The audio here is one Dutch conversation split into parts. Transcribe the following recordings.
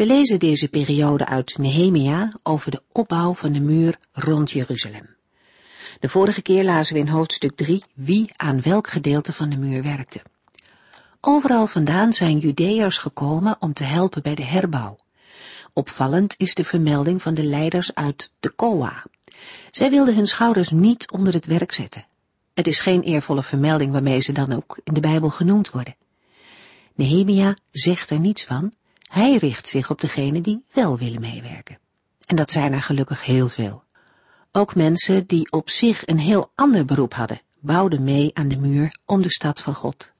We lezen deze periode uit Nehemia over de opbouw van de muur rond Jeruzalem. De vorige keer lazen we in hoofdstuk 3 wie aan welk gedeelte van de muur werkte. Overal vandaan zijn Judeërs gekomen om te helpen bij de herbouw. Opvallend is de vermelding van de leiders uit de Koa. Zij wilden hun schouders niet onder het werk zetten. Het is geen eervolle vermelding waarmee ze dan ook in de Bijbel genoemd worden. Nehemia zegt er niets van, hij richt zich op degenen die wel willen meewerken. En dat zijn er gelukkig heel veel. Ook mensen die op zich een heel ander beroep hadden, bouwden mee aan de muur om de stad van God.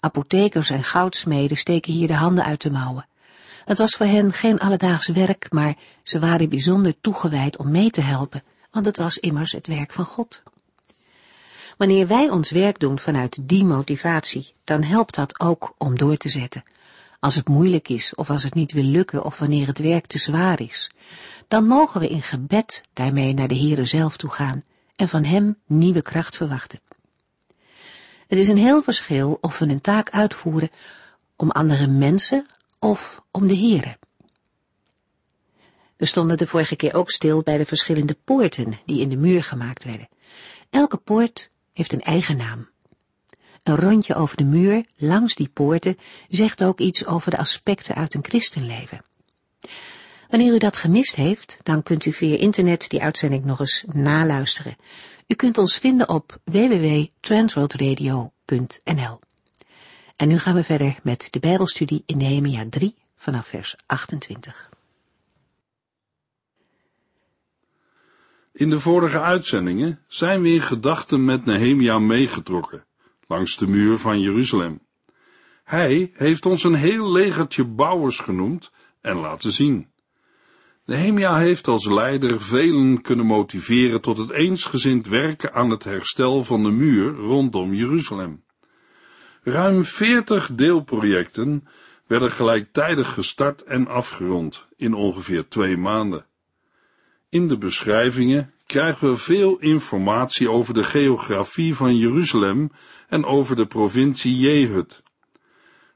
Apothekers en goudsmeden steken hier de handen uit de mouwen. Het was voor hen geen alledaags werk, maar ze waren bijzonder toegewijd om mee te helpen, want het was immers het werk van God. Wanneer wij ons werk doen vanuit die motivatie, dan helpt dat ook om door te zetten, als het moeilijk is of als het niet wil lukken of wanneer het werk te zwaar is, dan mogen we in gebed daarmee naar de Heere zelf toe gaan en van Hem nieuwe kracht verwachten. Het is een heel verschil of we een taak uitvoeren om andere mensen of om de Heere. We stonden de vorige keer ook stil bij de verschillende poorten die in de muur gemaakt werden. Elke poort heeft een eigen naam. Een rondje over de muur, langs die poorten, zegt ook iets over de aspecten uit een christenleven. Wanneer u dat gemist heeft, dan kunt u via internet die uitzending nog eens naluisteren. U kunt ons vinden op www.transworldradio.nl. En nu gaan we verder met de Bijbelstudie in Nehemia 3 vanaf vers 28. In de vorige uitzendingen zijn we in gedachten met Nehemia meegetrokken langs de muur van Jeruzalem. Hij heeft ons een heel legertje bouwers genoemd en laten zien. Nehemia heeft als leider velen kunnen motiveren tot het eensgezind werken aan het herstel van de muur rondom Jeruzalem. Ruim veertig deelprojecten werden gelijktijdig gestart en afgerond in ongeveer twee maanden. In de beschrijvingen krijgen we veel informatie over de geografie van Jeruzalem en over de provincie Jehud.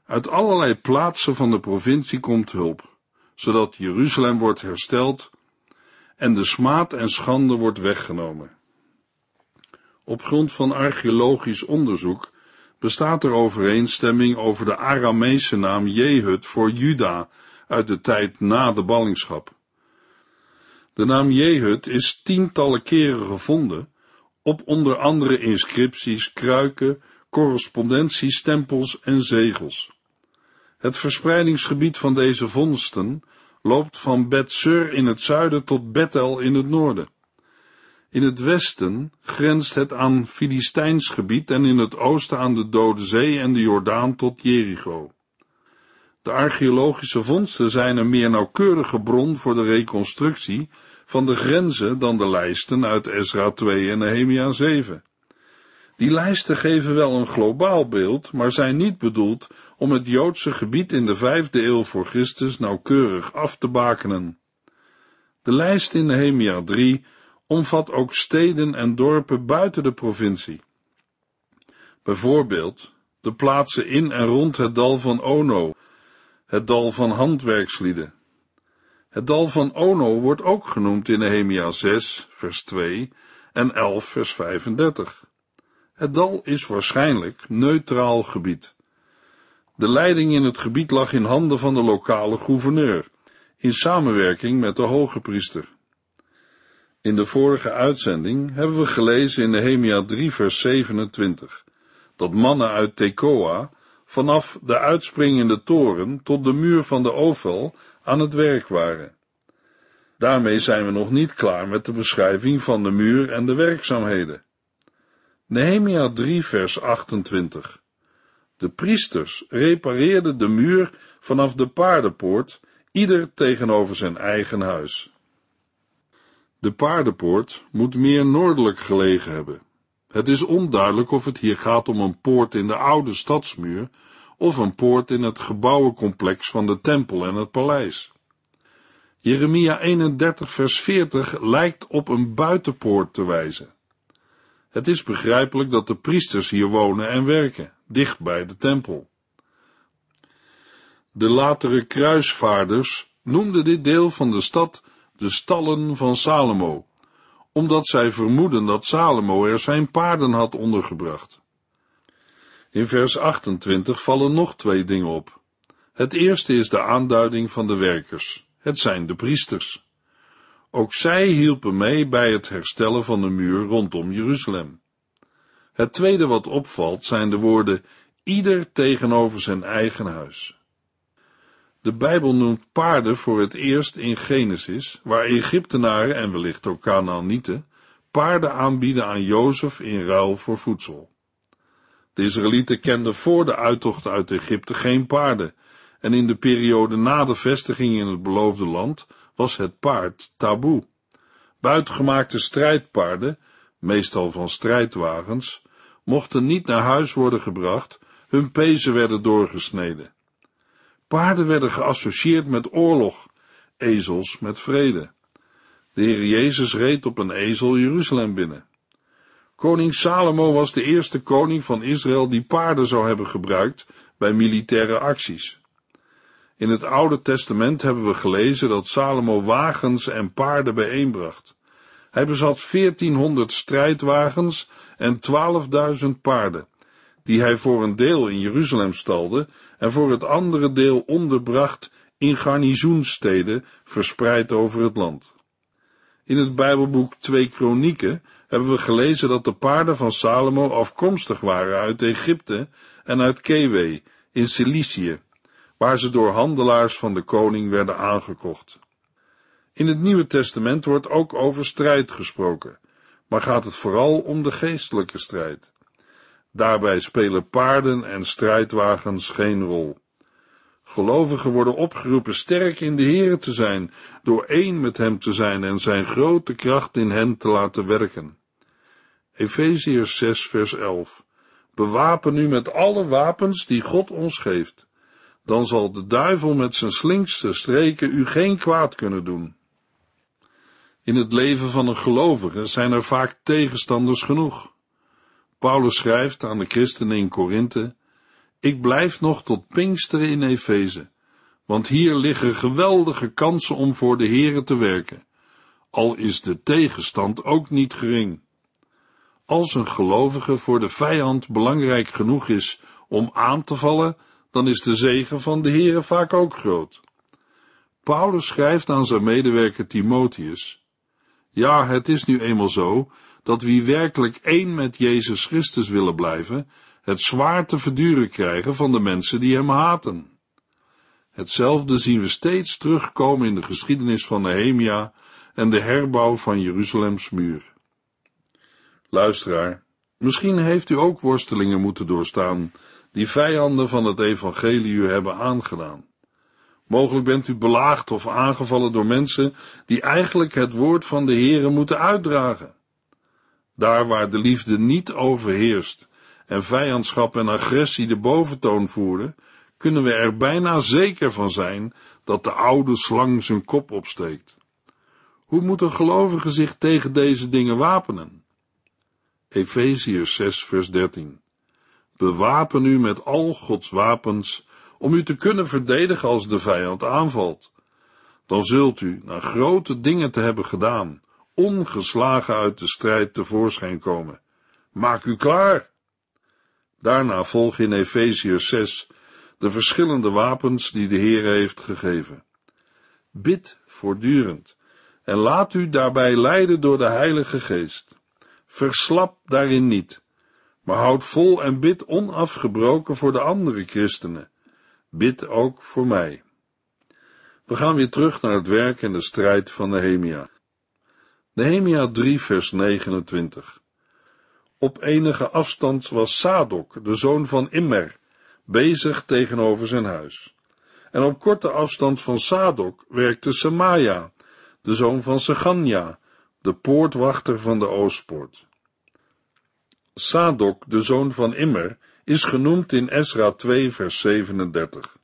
Uit allerlei plaatsen van de provincie komt hulp, zodat Jeruzalem wordt hersteld en de smaad en schande wordt weggenomen. Op grond van archeologisch onderzoek bestaat er overeenstemming over de Aramese naam Jehud voor Juda uit de tijd na de ballingschap. De naam Jehud is tientallen keren gevonden op onder andere inscripties, kruiken, correspondenties, stempels en zegels. Het verspreidingsgebied van deze vondsten loopt van Bet-Sur in het zuiden tot Bethel in het noorden. In het westen grenst het aan Filistijns gebied en in het oosten aan de Dode Zee en de Jordaan tot Jericho. De archeologische vondsten zijn een meer nauwkeurige bron voor de reconstructie van de grenzen dan de lijsten uit Ezra 2 en Nehemia 7. Die lijsten geven wel een globaal beeld, maar zijn niet bedoeld om het Joodse gebied in de vijfde eeuw voor Christus nauwkeurig af te bakenen. De lijst in Nehemia 3 omvat ook steden en dorpen buiten de provincie. Bijvoorbeeld de plaatsen in en rond het dal van Ono, het dal van handwerkslieden. Het dal van Ono wordt ook genoemd in Nehemia 6, vers 2 en 11, vers 35. Het dal is waarschijnlijk neutraal gebied. De leiding in het gebied lag in handen van de lokale gouverneur, in samenwerking met de hoge priester. In de vorige uitzending hebben we gelezen in Nehemia 3 vers 27 dat mannen uit Tekoa vanaf de uitspringende toren tot de muur van de Ovel aan het werk waren. Daarmee zijn we nog niet klaar met de beschrijving van de muur en de werkzaamheden. Nehemia 3 vers 28 De priesters repareerden de muur vanaf de paardenpoort, ieder tegenover zijn eigen huis. De paardenpoort moet meer noordelijk gelegen hebben. Het is onduidelijk of het hier gaat om een poort in de oude stadsmuur of een poort in het gebouwencomplex van de tempel en het paleis. Jeremia 31 vers 40 lijkt op een buitenpoort te wijzen. Het is begrijpelijk dat de priesters hier wonen en werken, dicht bij de tempel. De latere kruisvaarders noemden dit deel van de stad de stallen van Salomo, omdat zij vermoeden dat Salomo er zijn paarden had ondergebracht. In vers 28 vallen nog twee dingen op. Het eerste is de aanduiding van de werkers. Het zijn de priesters. Ook zij hielpen mee bij het herstellen van de muur rondom Jeruzalem. Het tweede wat opvalt zijn de woorden ieder tegenover zijn eigen huis. De Bijbel noemt paarden voor het eerst in Genesis, waar Egyptenaren en wellicht ook Canaanieten paarden aanbieden aan Jozef in ruil voor voedsel. De Israëlieten kenden voor de uittocht uit Egypte geen paarden, en in de periode na de vestiging in het beloofde land was het paard taboe. Buitengemaakte strijdpaarden, meestal van strijdwagens, mochten niet naar huis worden gebracht, hun pezen werden doorgesneden. Paarden werden geassocieerd met oorlog, ezels met vrede. De Heer Jezus reed op een ezel Jeruzalem binnen. Koning Salomo was de eerste koning van Israël die paarden zou hebben gebruikt bij militaire acties. In het Oude Testament hebben we gelezen dat Salomo wagens en paarden bijeenbracht. Hij bezat 1400 strijdwagens en 12.000 paarden, die hij voor een deel in Jeruzalem stalde en voor het andere deel onderbracht in garnizoensteden verspreid over het land. In het Bijbelboek Twee Kronieken hebben we gelezen dat de paarden van Salomo afkomstig waren uit Egypte en uit Kewe in Cilicië, waar ze door handelaars van de koning werden aangekocht. In het Nieuwe Testament wordt ook over strijd gesproken, maar gaat het vooral om de geestelijke strijd. Daarbij spelen paarden en strijdwagens geen rol. Gelovigen worden opgeroepen sterk in de Here te zijn, door één met hem te zijn en zijn grote kracht in hen te laten werken. Efeziërs 6 vers 11 Bewapen u met alle wapens die God ons geeft. Dan zal de duivel met zijn slinkste streken u geen kwaad kunnen doen. In het leven van een gelovige zijn er vaak tegenstanders genoeg. Paulus schrijft aan de christenen in Korinthe, ik blijf nog tot Pinksteren in Efeze, want hier liggen geweldige kansen om voor de Here te werken, al is de tegenstand ook niet gering. Als een gelovige voor de vijand belangrijk genoeg is om aan te vallen, dan is de zegen van de Here vaak ook groot. Paulus schrijft aan zijn medewerker Timotheus, ja, het is nu eenmaal zo, dat wie werkelijk één met Jezus Christus willen blijven, het zwaar te verduren krijgen van de mensen die hem haten. Hetzelfde zien we steeds terugkomen in de geschiedenis van Nehemia en de herbouw van Jeruzalems muur. Luisteraar, misschien heeft u ook worstelingen moeten doorstaan die vijanden van het evangelie u hebben aangedaan. Mogelijk bent u belaagd of aangevallen door mensen die eigenlijk het woord van de Heere moeten uitdragen. Daar waar de liefde niet overheerst en vijandschap en agressie de boventoon voeren, kunnen we er bijna zeker van zijn dat de oude slang zijn kop opsteekt. Hoe moet een gelovige zich tegen deze dingen wapenen? Efeziërs 6 vers 13 Bewapen u met al Gods wapens, om u te kunnen verdedigen als de vijand aanvalt. Dan zult u, na grote dingen te hebben gedaan, ongeslagen uit de strijd tevoorschijn komen. Maak u klaar! Daarna volg in Efeziërs 6 de verschillende wapens die de Heer heeft gegeven. Bid voortdurend en laat u daarbij leiden door de Heilige Geest. Verslap daarin niet, maar houd vol en bid onafgebroken voor de andere christenen. Bid ook voor mij. We gaan weer terug naar het werk en de strijd van Nehemia. Nehemia 3 vers 29 Op enige afstand was Sadok, de zoon van Immer, bezig tegenover zijn huis. En op korte afstand van Sadok werkte Semaja, de zoon van Seganja, de poortwachter van de Oostpoort. Sadok, de zoon van Immer, is genoemd in Esra 2, vers 37.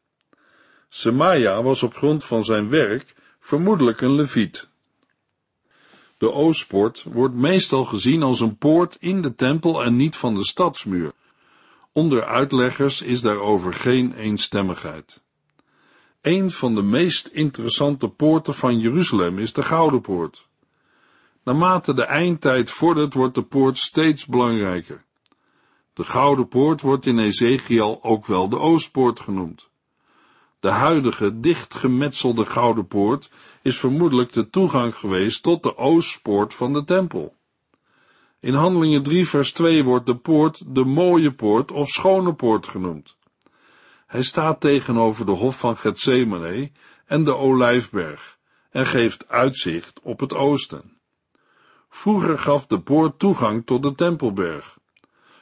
Semaja was op grond van zijn werk vermoedelijk een leviet. De Oostpoort wordt meestal gezien als een poort in de tempel en niet van de stadsmuur. Onder uitleggers is daarover geen eenstemmigheid. Een van de meest interessante poorten van Jeruzalem is de Gouden Poort. Naarmate de eindtijd vordert, wordt de poort steeds belangrijker. De Gouden Poort wordt in Ezekiel ook wel de Oostpoort genoemd. De huidige dichtgemetselde Gouden Poort is vermoedelijk de toegang geweest tot de Oostpoort van de tempel. In Handelingen 3 vers 2 wordt de poort de mooie poort of schone poort genoemd. Hij staat tegenover de hof van Gethsemane en de Olijfberg en geeft uitzicht op het oosten. Vroeger gaf de poort toegang tot de Tempelberg.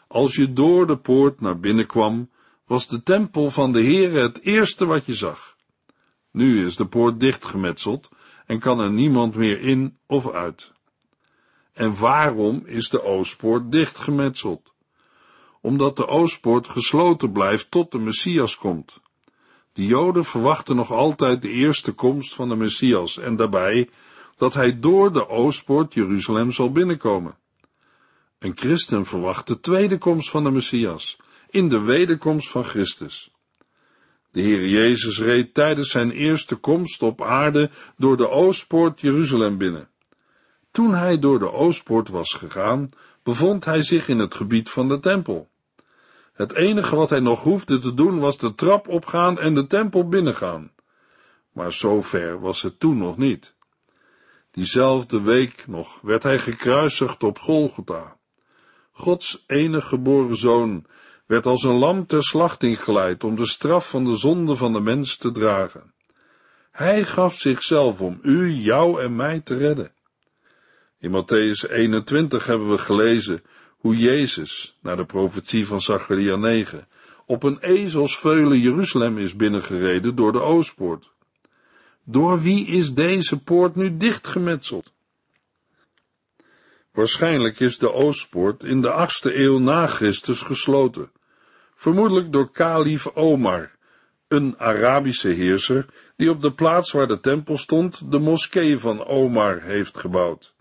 Als je door de poort naar binnen kwam, was de tempel van de Heere het eerste wat je zag. Nu is de poort dichtgemetseld en kan er niemand meer in of uit. En waarom is de Oostpoort dichtgemetseld? Omdat de Oostpoort gesloten blijft tot de Messias komt. De Joden verwachten nog altijd de eerste komst van de Messias en daarbij dat hij door de Oostpoort Jeruzalem zal binnenkomen. Een christen verwacht de tweede komst van de Messias, in de wederkomst van Christus. De Heer Jezus reed tijdens zijn eerste komst op aarde door de Oostpoort Jeruzalem binnen. Toen hij door de Oostpoort was gegaan, bevond hij zich in het gebied van de tempel. Het enige wat hij nog hoefde te doen was de trap opgaan en de tempel binnengaan. Maar zover was het toen nog niet. Diezelfde week nog werd hij gekruisigd op Golgotha. Gods enige geboren zoon werd als een lam ter slachting geleid om de straf van de zonde van de mens te dragen. Hij gaf zichzelf om u, jou en mij te redden. In Matthäus 21 hebben we gelezen hoe Jezus, naar de profetie van Zacharia 9, op een ezelsveulen Jeruzalem is binnengereden door de Oostpoort. Door wie is deze poort nu dichtgemetseld? Waarschijnlijk is de Oostpoort in de achtste eeuw na Christus gesloten, vermoedelijk door kalif Omar, een Arabische heerser die op de plaats waar de tempel stond de moskee van Omar heeft gebouwd.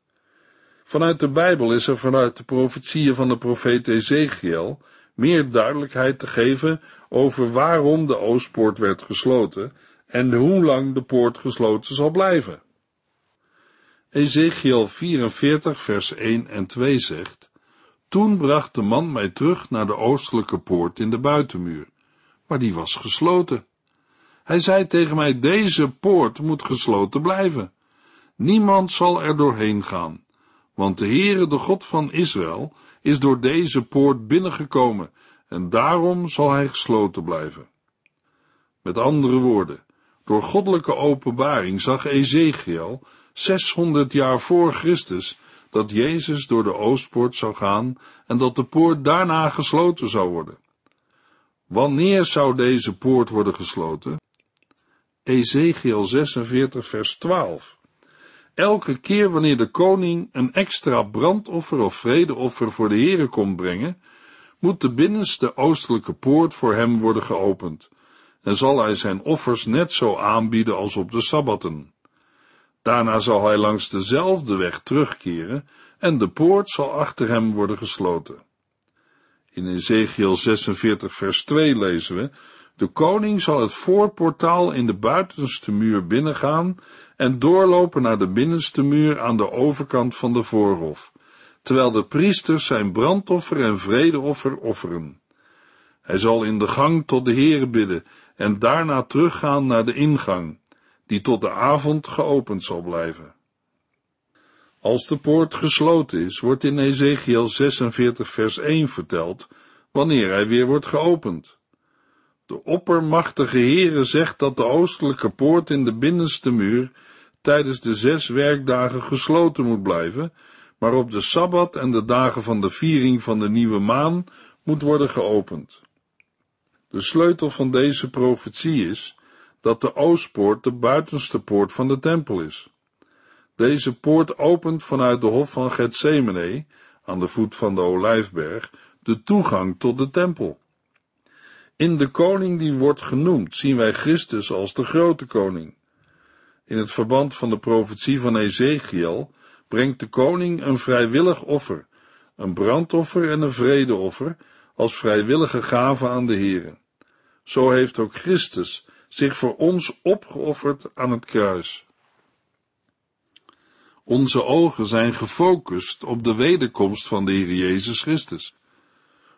Vanuit de Bijbel is er vanuit de profetieën van de profeet Ezekiel meer duidelijkheid te geven over waarom de Oostpoort werd gesloten en hoe lang de poort gesloten zal blijven. Ezekiel 44 vers 1 en 2 zegt, Toen bracht de man mij terug naar de oostelijke poort in de buitenmuur, maar die was gesloten. Hij zei tegen mij, deze poort moet gesloten blijven. Niemand zal er doorheen gaan, want de Heere, de God van Israël, is door deze poort binnengekomen en daarom zal hij gesloten blijven. Met andere woorden, door goddelijke openbaring zag Ezekiel 600 jaar voor Christus dat Jezus door de Oostpoort zou gaan en dat de poort daarna gesloten zou worden. Wanneer zou deze poort worden gesloten? Ezekiel 46 vers 12. Elke keer wanneer de koning een extra brandoffer of vredeoffer voor de Here komt brengen, moet de binnenste oostelijke poort voor hem worden geopend, en zal hij zijn offers net zo aanbieden als op de sabbatten. Daarna zal hij langs dezelfde weg terugkeren en de poort zal achter hem worden gesloten. In Ezekiel 46 vers 2 lezen we, de koning zal het voorportaal in de buitenste muur binnengaan en doorlopen naar de binnenste muur aan de overkant van de voorhof, terwijl de priesters zijn brandoffer en vredeoffer offeren. Hij zal in de gang tot de Heere bidden en daarna teruggaan naar de ingang, die tot de avond geopend zal blijven. Als de poort gesloten is, wordt in Ezekiel 46 vers 1 verteld wanneer hij weer wordt geopend. De oppermachtige Heere zegt dat de oostelijke poort in de binnenste muur tijdens de zes werkdagen gesloten moet blijven, maar op de Sabbat en de dagen van de viering van de nieuwe maan moet worden geopend. De sleutel van deze profetie is dat de oostpoort de buitenste poort van de tempel is. Deze poort opent vanuit de hof van Gethsemane, aan de voet van de Olijfberg, de toegang tot de tempel. In de koning die wordt genoemd zien wij Christus als de grote koning. In het verband van de profetie van Ezekiel brengt de koning een vrijwillig offer, een brandoffer en een vredeoffer, als vrijwillige gave aan de Here. Zo heeft ook Christus zich voor ons opgeofferd aan het kruis. Onze ogen zijn gefocust op de wederkomst van de Heer Jezus Christus.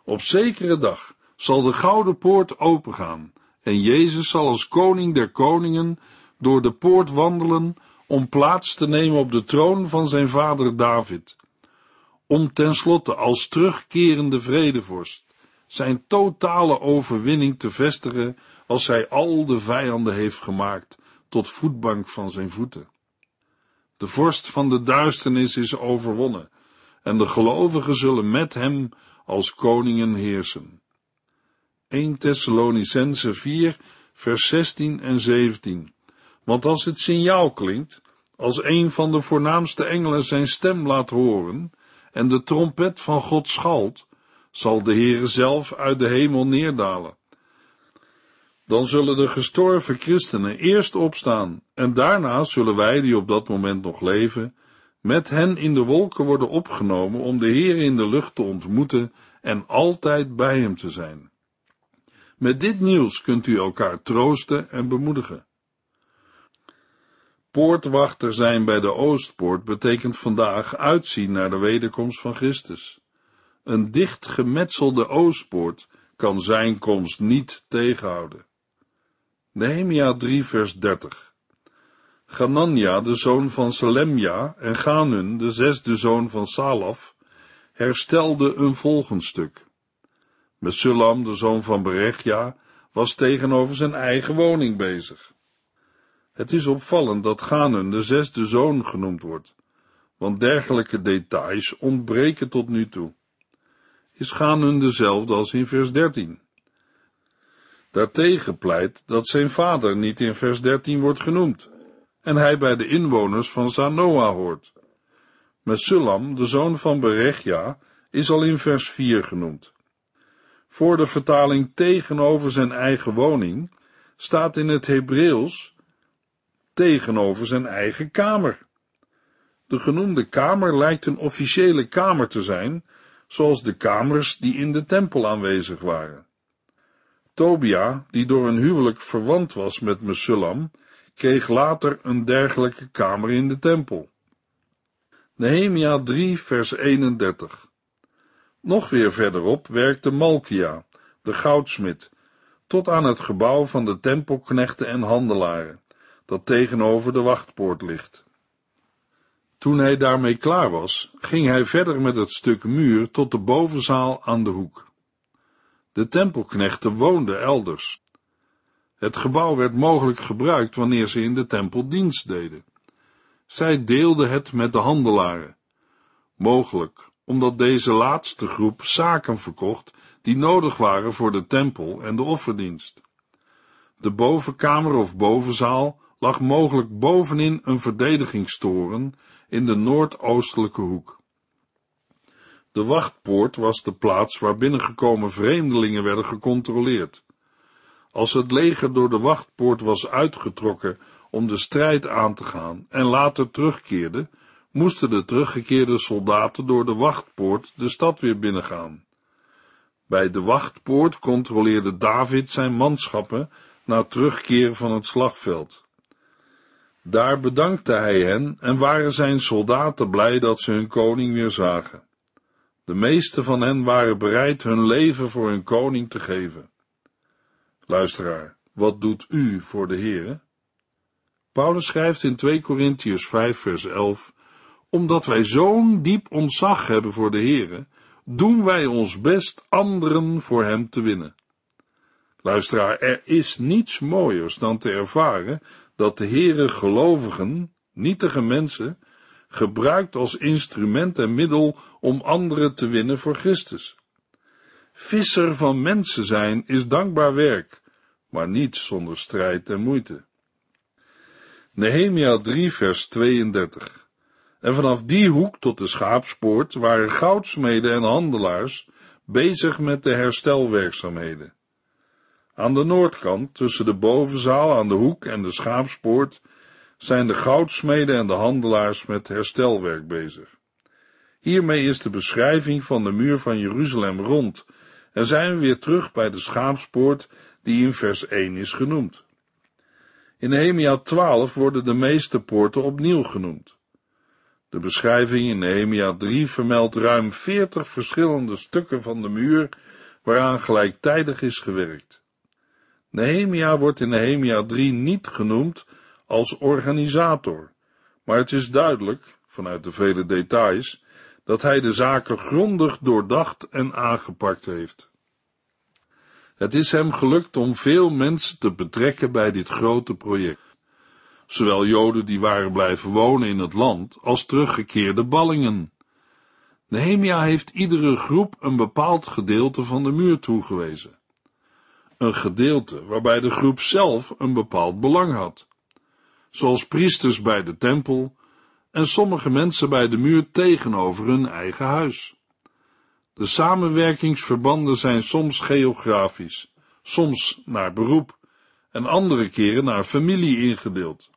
Op zekere dag zal de gouden poort opengaan en Jezus zal als koning der koningen door de poort wandelen om plaats te nemen op de troon van zijn vader David, om tenslotte als terugkerende vredevorst zijn totale overwinning te vestigen als hij al de vijanden heeft gemaakt tot voetbank van zijn voeten. De vorst van de duisternis is overwonnen en de gelovigen zullen met hem als koningen heersen. 1 Thessalonicense 4 vers 16 en 17 Want als het signaal klinkt, als een van de voornaamste engelen zijn stem laat horen en de trompet van God schalt, zal de Heere zelf uit de hemel neerdalen. Dan zullen de gestorven christenen eerst opstaan en daarna zullen wij, die op dat moment nog leven, met hen in de wolken worden opgenomen om de Heer in de lucht te ontmoeten en altijd bij hem te zijn. Met dit nieuws kunt u elkaar troosten en bemoedigen. Poortwachter zijn bij de Oostpoort betekent vandaag uitzien naar de wederkomst van Christus. Een dicht gemetselde Oostpoort kan zijn komst niet tegenhouden. Nehemia 3 vers 30 Ganania, de zoon van Salemja, en Ganun, de zesde zoon van Salaf, herstelde een volgend stuk. Mesullam, de zoon van Berechja, was tegenover zijn eigen woning bezig. Het is opvallend dat Ganun de zesde zoon genoemd wordt, want dergelijke details ontbreken tot nu toe. Is Ganun dezelfde als in vers 13? Daartegen pleit dat zijn vader niet in vers 13 wordt genoemd en hij bij de inwoners van Zanoa hoort. Mesullam, de zoon van Berechja, is al in vers 4 genoemd. Voor de vertaling tegenover zijn eigen woning staat in het Hebreeuws tegenover zijn eigen kamer. De genoemde kamer lijkt een officiële kamer te zijn, zoals de kamers die in de tempel aanwezig waren. Tobia, die door een huwelijk verwant was met Mesullam, kreeg later een dergelijke kamer in de tempel. Nehemia 3 vers 31 Nog weer verderop werkte Malkia, de goudsmid, tot aan het gebouw van de tempelknechten en handelaren, dat tegenover de wachtpoort ligt. Toen hij daarmee klaar was, ging hij verder met het stuk muur tot de bovenzaal aan de hoek. De tempelknechten woonden elders. Het gebouw werd mogelijk gebruikt wanneer ze in de tempel dienst deden. Zij deelden het met de handelaren. Mogelijk omdat deze laatste groep zaken verkocht die nodig waren voor de tempel en de offerdienst. De bovenkamer of bovenzaal lag mogelijk bovenin een verdedigingstoren in de noordoostelijke hoek. De wachtpoort was de plaats waar binnengekomen vreemdelingen werden gecontroleerd. Als het leger door de wachtpoort was uitgetrokken om de strijd aan te gaan en later terugkeerde, moesten de teruggekeerde soldaten door de wachtpoort de stad weer binnengaan. Bij de wachtpoort controleerde David zijn manschappen na terugkeer van het slagveld. Daar bedankte hij hen en waren zijn soldaten blij dat ze hun koning weer zagen. De meeste van hen waren bereid hun leven voor hun koning te geven. Luisteraar, wat doet u voor de Heere? Paulus schrijft in 2 Korintiërs 5 vers 11, omdat wij zo'n diep ontzag hebben voor de Heere, doen wij ons best anderen voor hem te winnen. Luisteraar, er is niets mooiers dan te ervaren dat de Heere gelovigen, nietige mensen, gebruikt als instrument en middel om anderen te winnen voor Christus. Visser van mensen zijn is dankbaar werk, maar niet zonder strijd en moeite. Nehemia 3 vers 32 En vanaf die hoek tot de schaapspoort waren goudsmeden en handelaars bezig met de herstelwerkzaamheden. Aan de noordkant, tussen de bovenzaal aan de hoek en de schaapspoort, zijn de goudsmeden en de handelaars met herstelwerk bezig. Hiermee is de beschrijving van de muur van Jeruzalem rond en zijn we weer terug bij de schaapspoort die in vers 1 is genoemd. In Nehemia 12 worden de meeste poorten opnieuw genoemd. De beschrijving in Nehemia 3 vermeldt ruim 40 verschillende stukken van de muur waaraan gelijktijdig is gewerkt. Nehemia wordt in Nehemia 3 niet genoemd als organisator, maar het is duidelijk, vanuit de vele details, dat hij de zaken grondig doordacht en aangepakt heeft. Het is hem gelukt om veel mensen te betrekken bij dit grote project. Zowel Joden die waren blijven wonen in het land, als teruggekeerde ballingen. Nehemia heeft iedere groep een bepaald gedeelte van de muur toegewezen. Een gedeelte waarbij de groep zelf een bepaald belang had. Zoals priesters bij de tempel en sommige mensen bij de muur tegenover hun eigen huis. De samenwerkingsverbanden zijn soms geografisch, soms naar beroep en andere keren naar familie ingedeeld.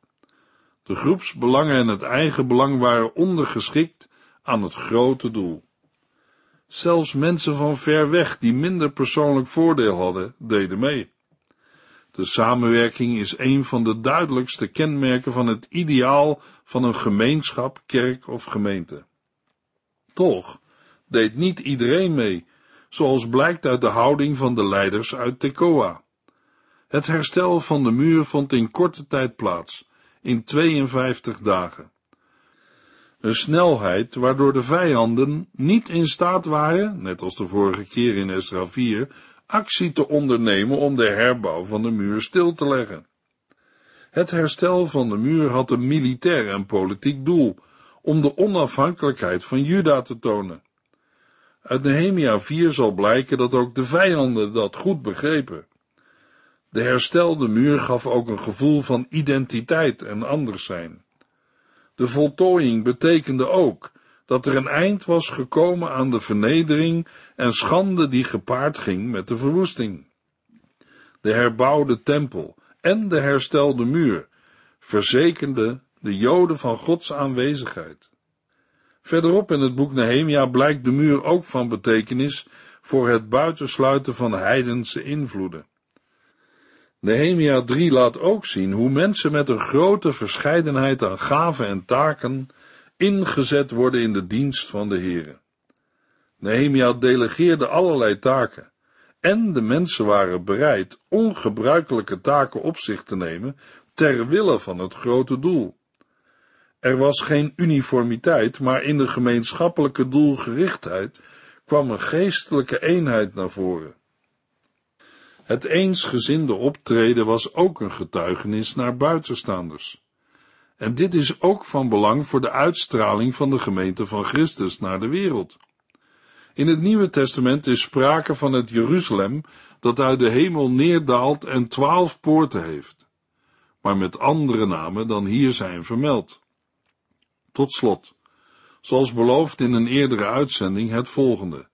De groepsbelangen en het eigen belang waren ondergeschikt aan het grote doel. Zelfs mensen van ver weg die minder persoonlijk voordeel hadden, deden mee. De samenwerking is een van de duidelijkste kenmerken van het ideaal van een gemeenschap, kerk of gemeente. Toch deed niet iedereen mee, zoals blijkt uit de houding van de leiders uit Tekoa. Het herstel van de muur vond in korte tijd plaats, in 52 dagen. Een snelheid waardoor de vijanden niet in staat waren, net als de vorige keer in Esra 4, actie te ondernemen om de herbouw van de muur stil te leggen. Het herstel van de muur had een militair en politiek doel, om de onafhankelijkheid van Juda te tonen. Uit Nehemia 4 zal blijken dat ook de vijanden dat goed begrepen. De herstelde muur gaf ook een gevoel van identiteit en anders zijn. De voltooiing betekende ook dat er een eind was gekomen aan de vernedering en schande die gepaard ging met de verwoesting. De herbouwde tempel en de herstelde muur verzekerden de Joden van Gods aanwezigheid. Verderop in het boek Nehemia blijkt de muur ook van betekenis voor het buitensluiten van heidense invloeden. Nehemia 3 laat ook zien hoe mensen met een grote verscheidenheid aan gaven en taken ingezet worden in de dienst van de Heere. Nehemia delegeerde allerlei taken en de mensen waren bereid ongebruikelijke taken op zich te nemen ter wille van het grote doel. Er was geen uniformiteit, maar in de gemeenschappelijke doelgerichtheid kwam een geestelijke eenheid naar voren. Het eensgezinde optreden was ook een getuigenis naar buitenstaanders. En dit is ook van belang voor de uitstraling van de gemeente van Christus naar de wereld. In het Nieuwe Testament is sprake van het Jeruzalem dat uit de hemel neerdaalt en twaalf poorten heeft, maar met andere namen dan hier zijn vermeld. Tot slot, zoals beloofd in een eerdere uitzending, het volgende.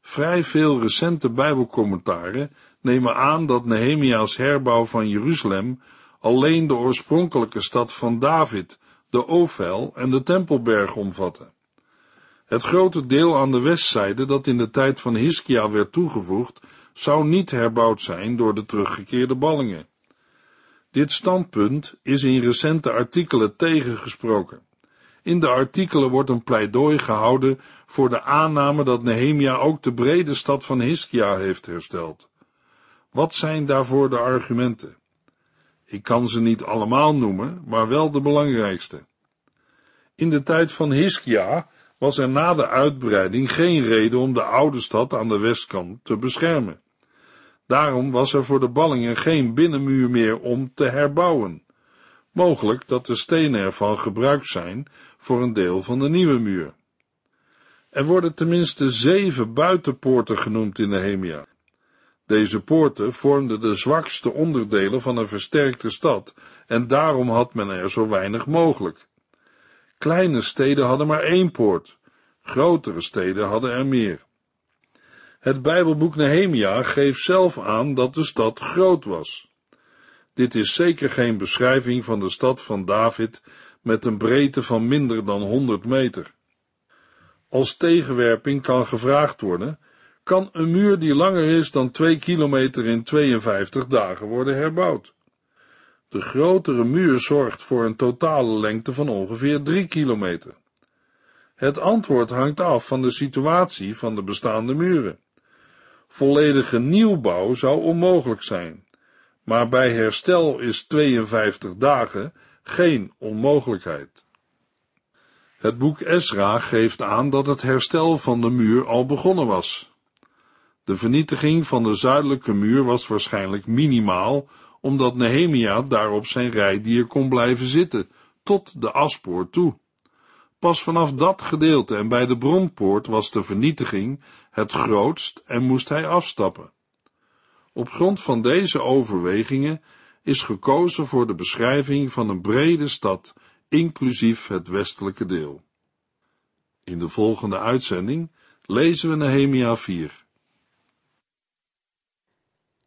Vrij veel recente Bijbelcommentaren nemen aan dat Nehemia's herbouw van Jeruzalem alleen de oorspronkelijke stad van David, de Ovel en de Tempelberg omvatte. Het grote deel aan de westzijde dat in de tijd van Hiskia werd toegevoegd, zou niet herbouwd zijn door de teruggekeerde ballingen. Dit standpunt is in recente artikelen tegengesproken. In de artikelen wordt een pleidooi gehouden voor de aanname dat Nehemia ook de brede stad van Hiskia heeft hersteld. Wat zijn daarvoor de argumenten? Ik kan ze niet allemaal noemen, maar wel de belangrijkste. In de tijd van Hiskia was er na de uitbreiding geen reden om de oude stad aan de westkant te beschermen. Daarom was er voor de ballingen geen binnenmuur meer om te herbouwen. Mogelijk dat de stenen ervan gebruikt zijn voor een deel van de nieuwe muur. Er worden tenminste zeven buitenpoorten genoemd in Nehemia. Deze poorten vormden de zwakste onderdelen van een versterkte stad en daarom had men er zo weinig mogelijk. Kleine steden hadden maar één poort, grotere steden hadden er meer. Het Bijbelboek Nehemia geeft zelf aan dat de stad groot was. Dit is zeker geen beschrijving van de stad van David met een breedte van minder dan 100 meter. Als tegenwerping kan gevraagd worden, kan een muur die langer is dan 2 kilometer in 52 dagen worden herbouwd. De grotere muur zorgt voor een totale lengte van ongeveer 3 kilometer. Het antwoord hangt af van de situatie van de bestaande muren. Volledige nieuwbouw zou onmogelijk zijn, maar bij herstel is 52 dagen geen onmogelijkheid. Het boek Esra geeft aan dat het herstel van de muur al begonnen was. De vernietiging van de zuidelijke muur was waarschijnlijk minimaal, omdat Nehemia daar op zijn rijdier kon blijven zitten, tot de aspoort toe. Pas vanaf dat gedeelte en bij de bronpoort was de vernietiging het grootst en moest hij afstappen. Op grond van deze overwegingen is gekozen voor de beschrijving van een brede stad, inclusief het westelijke deel. In de volgende uitzending lezen we Nehemia 4.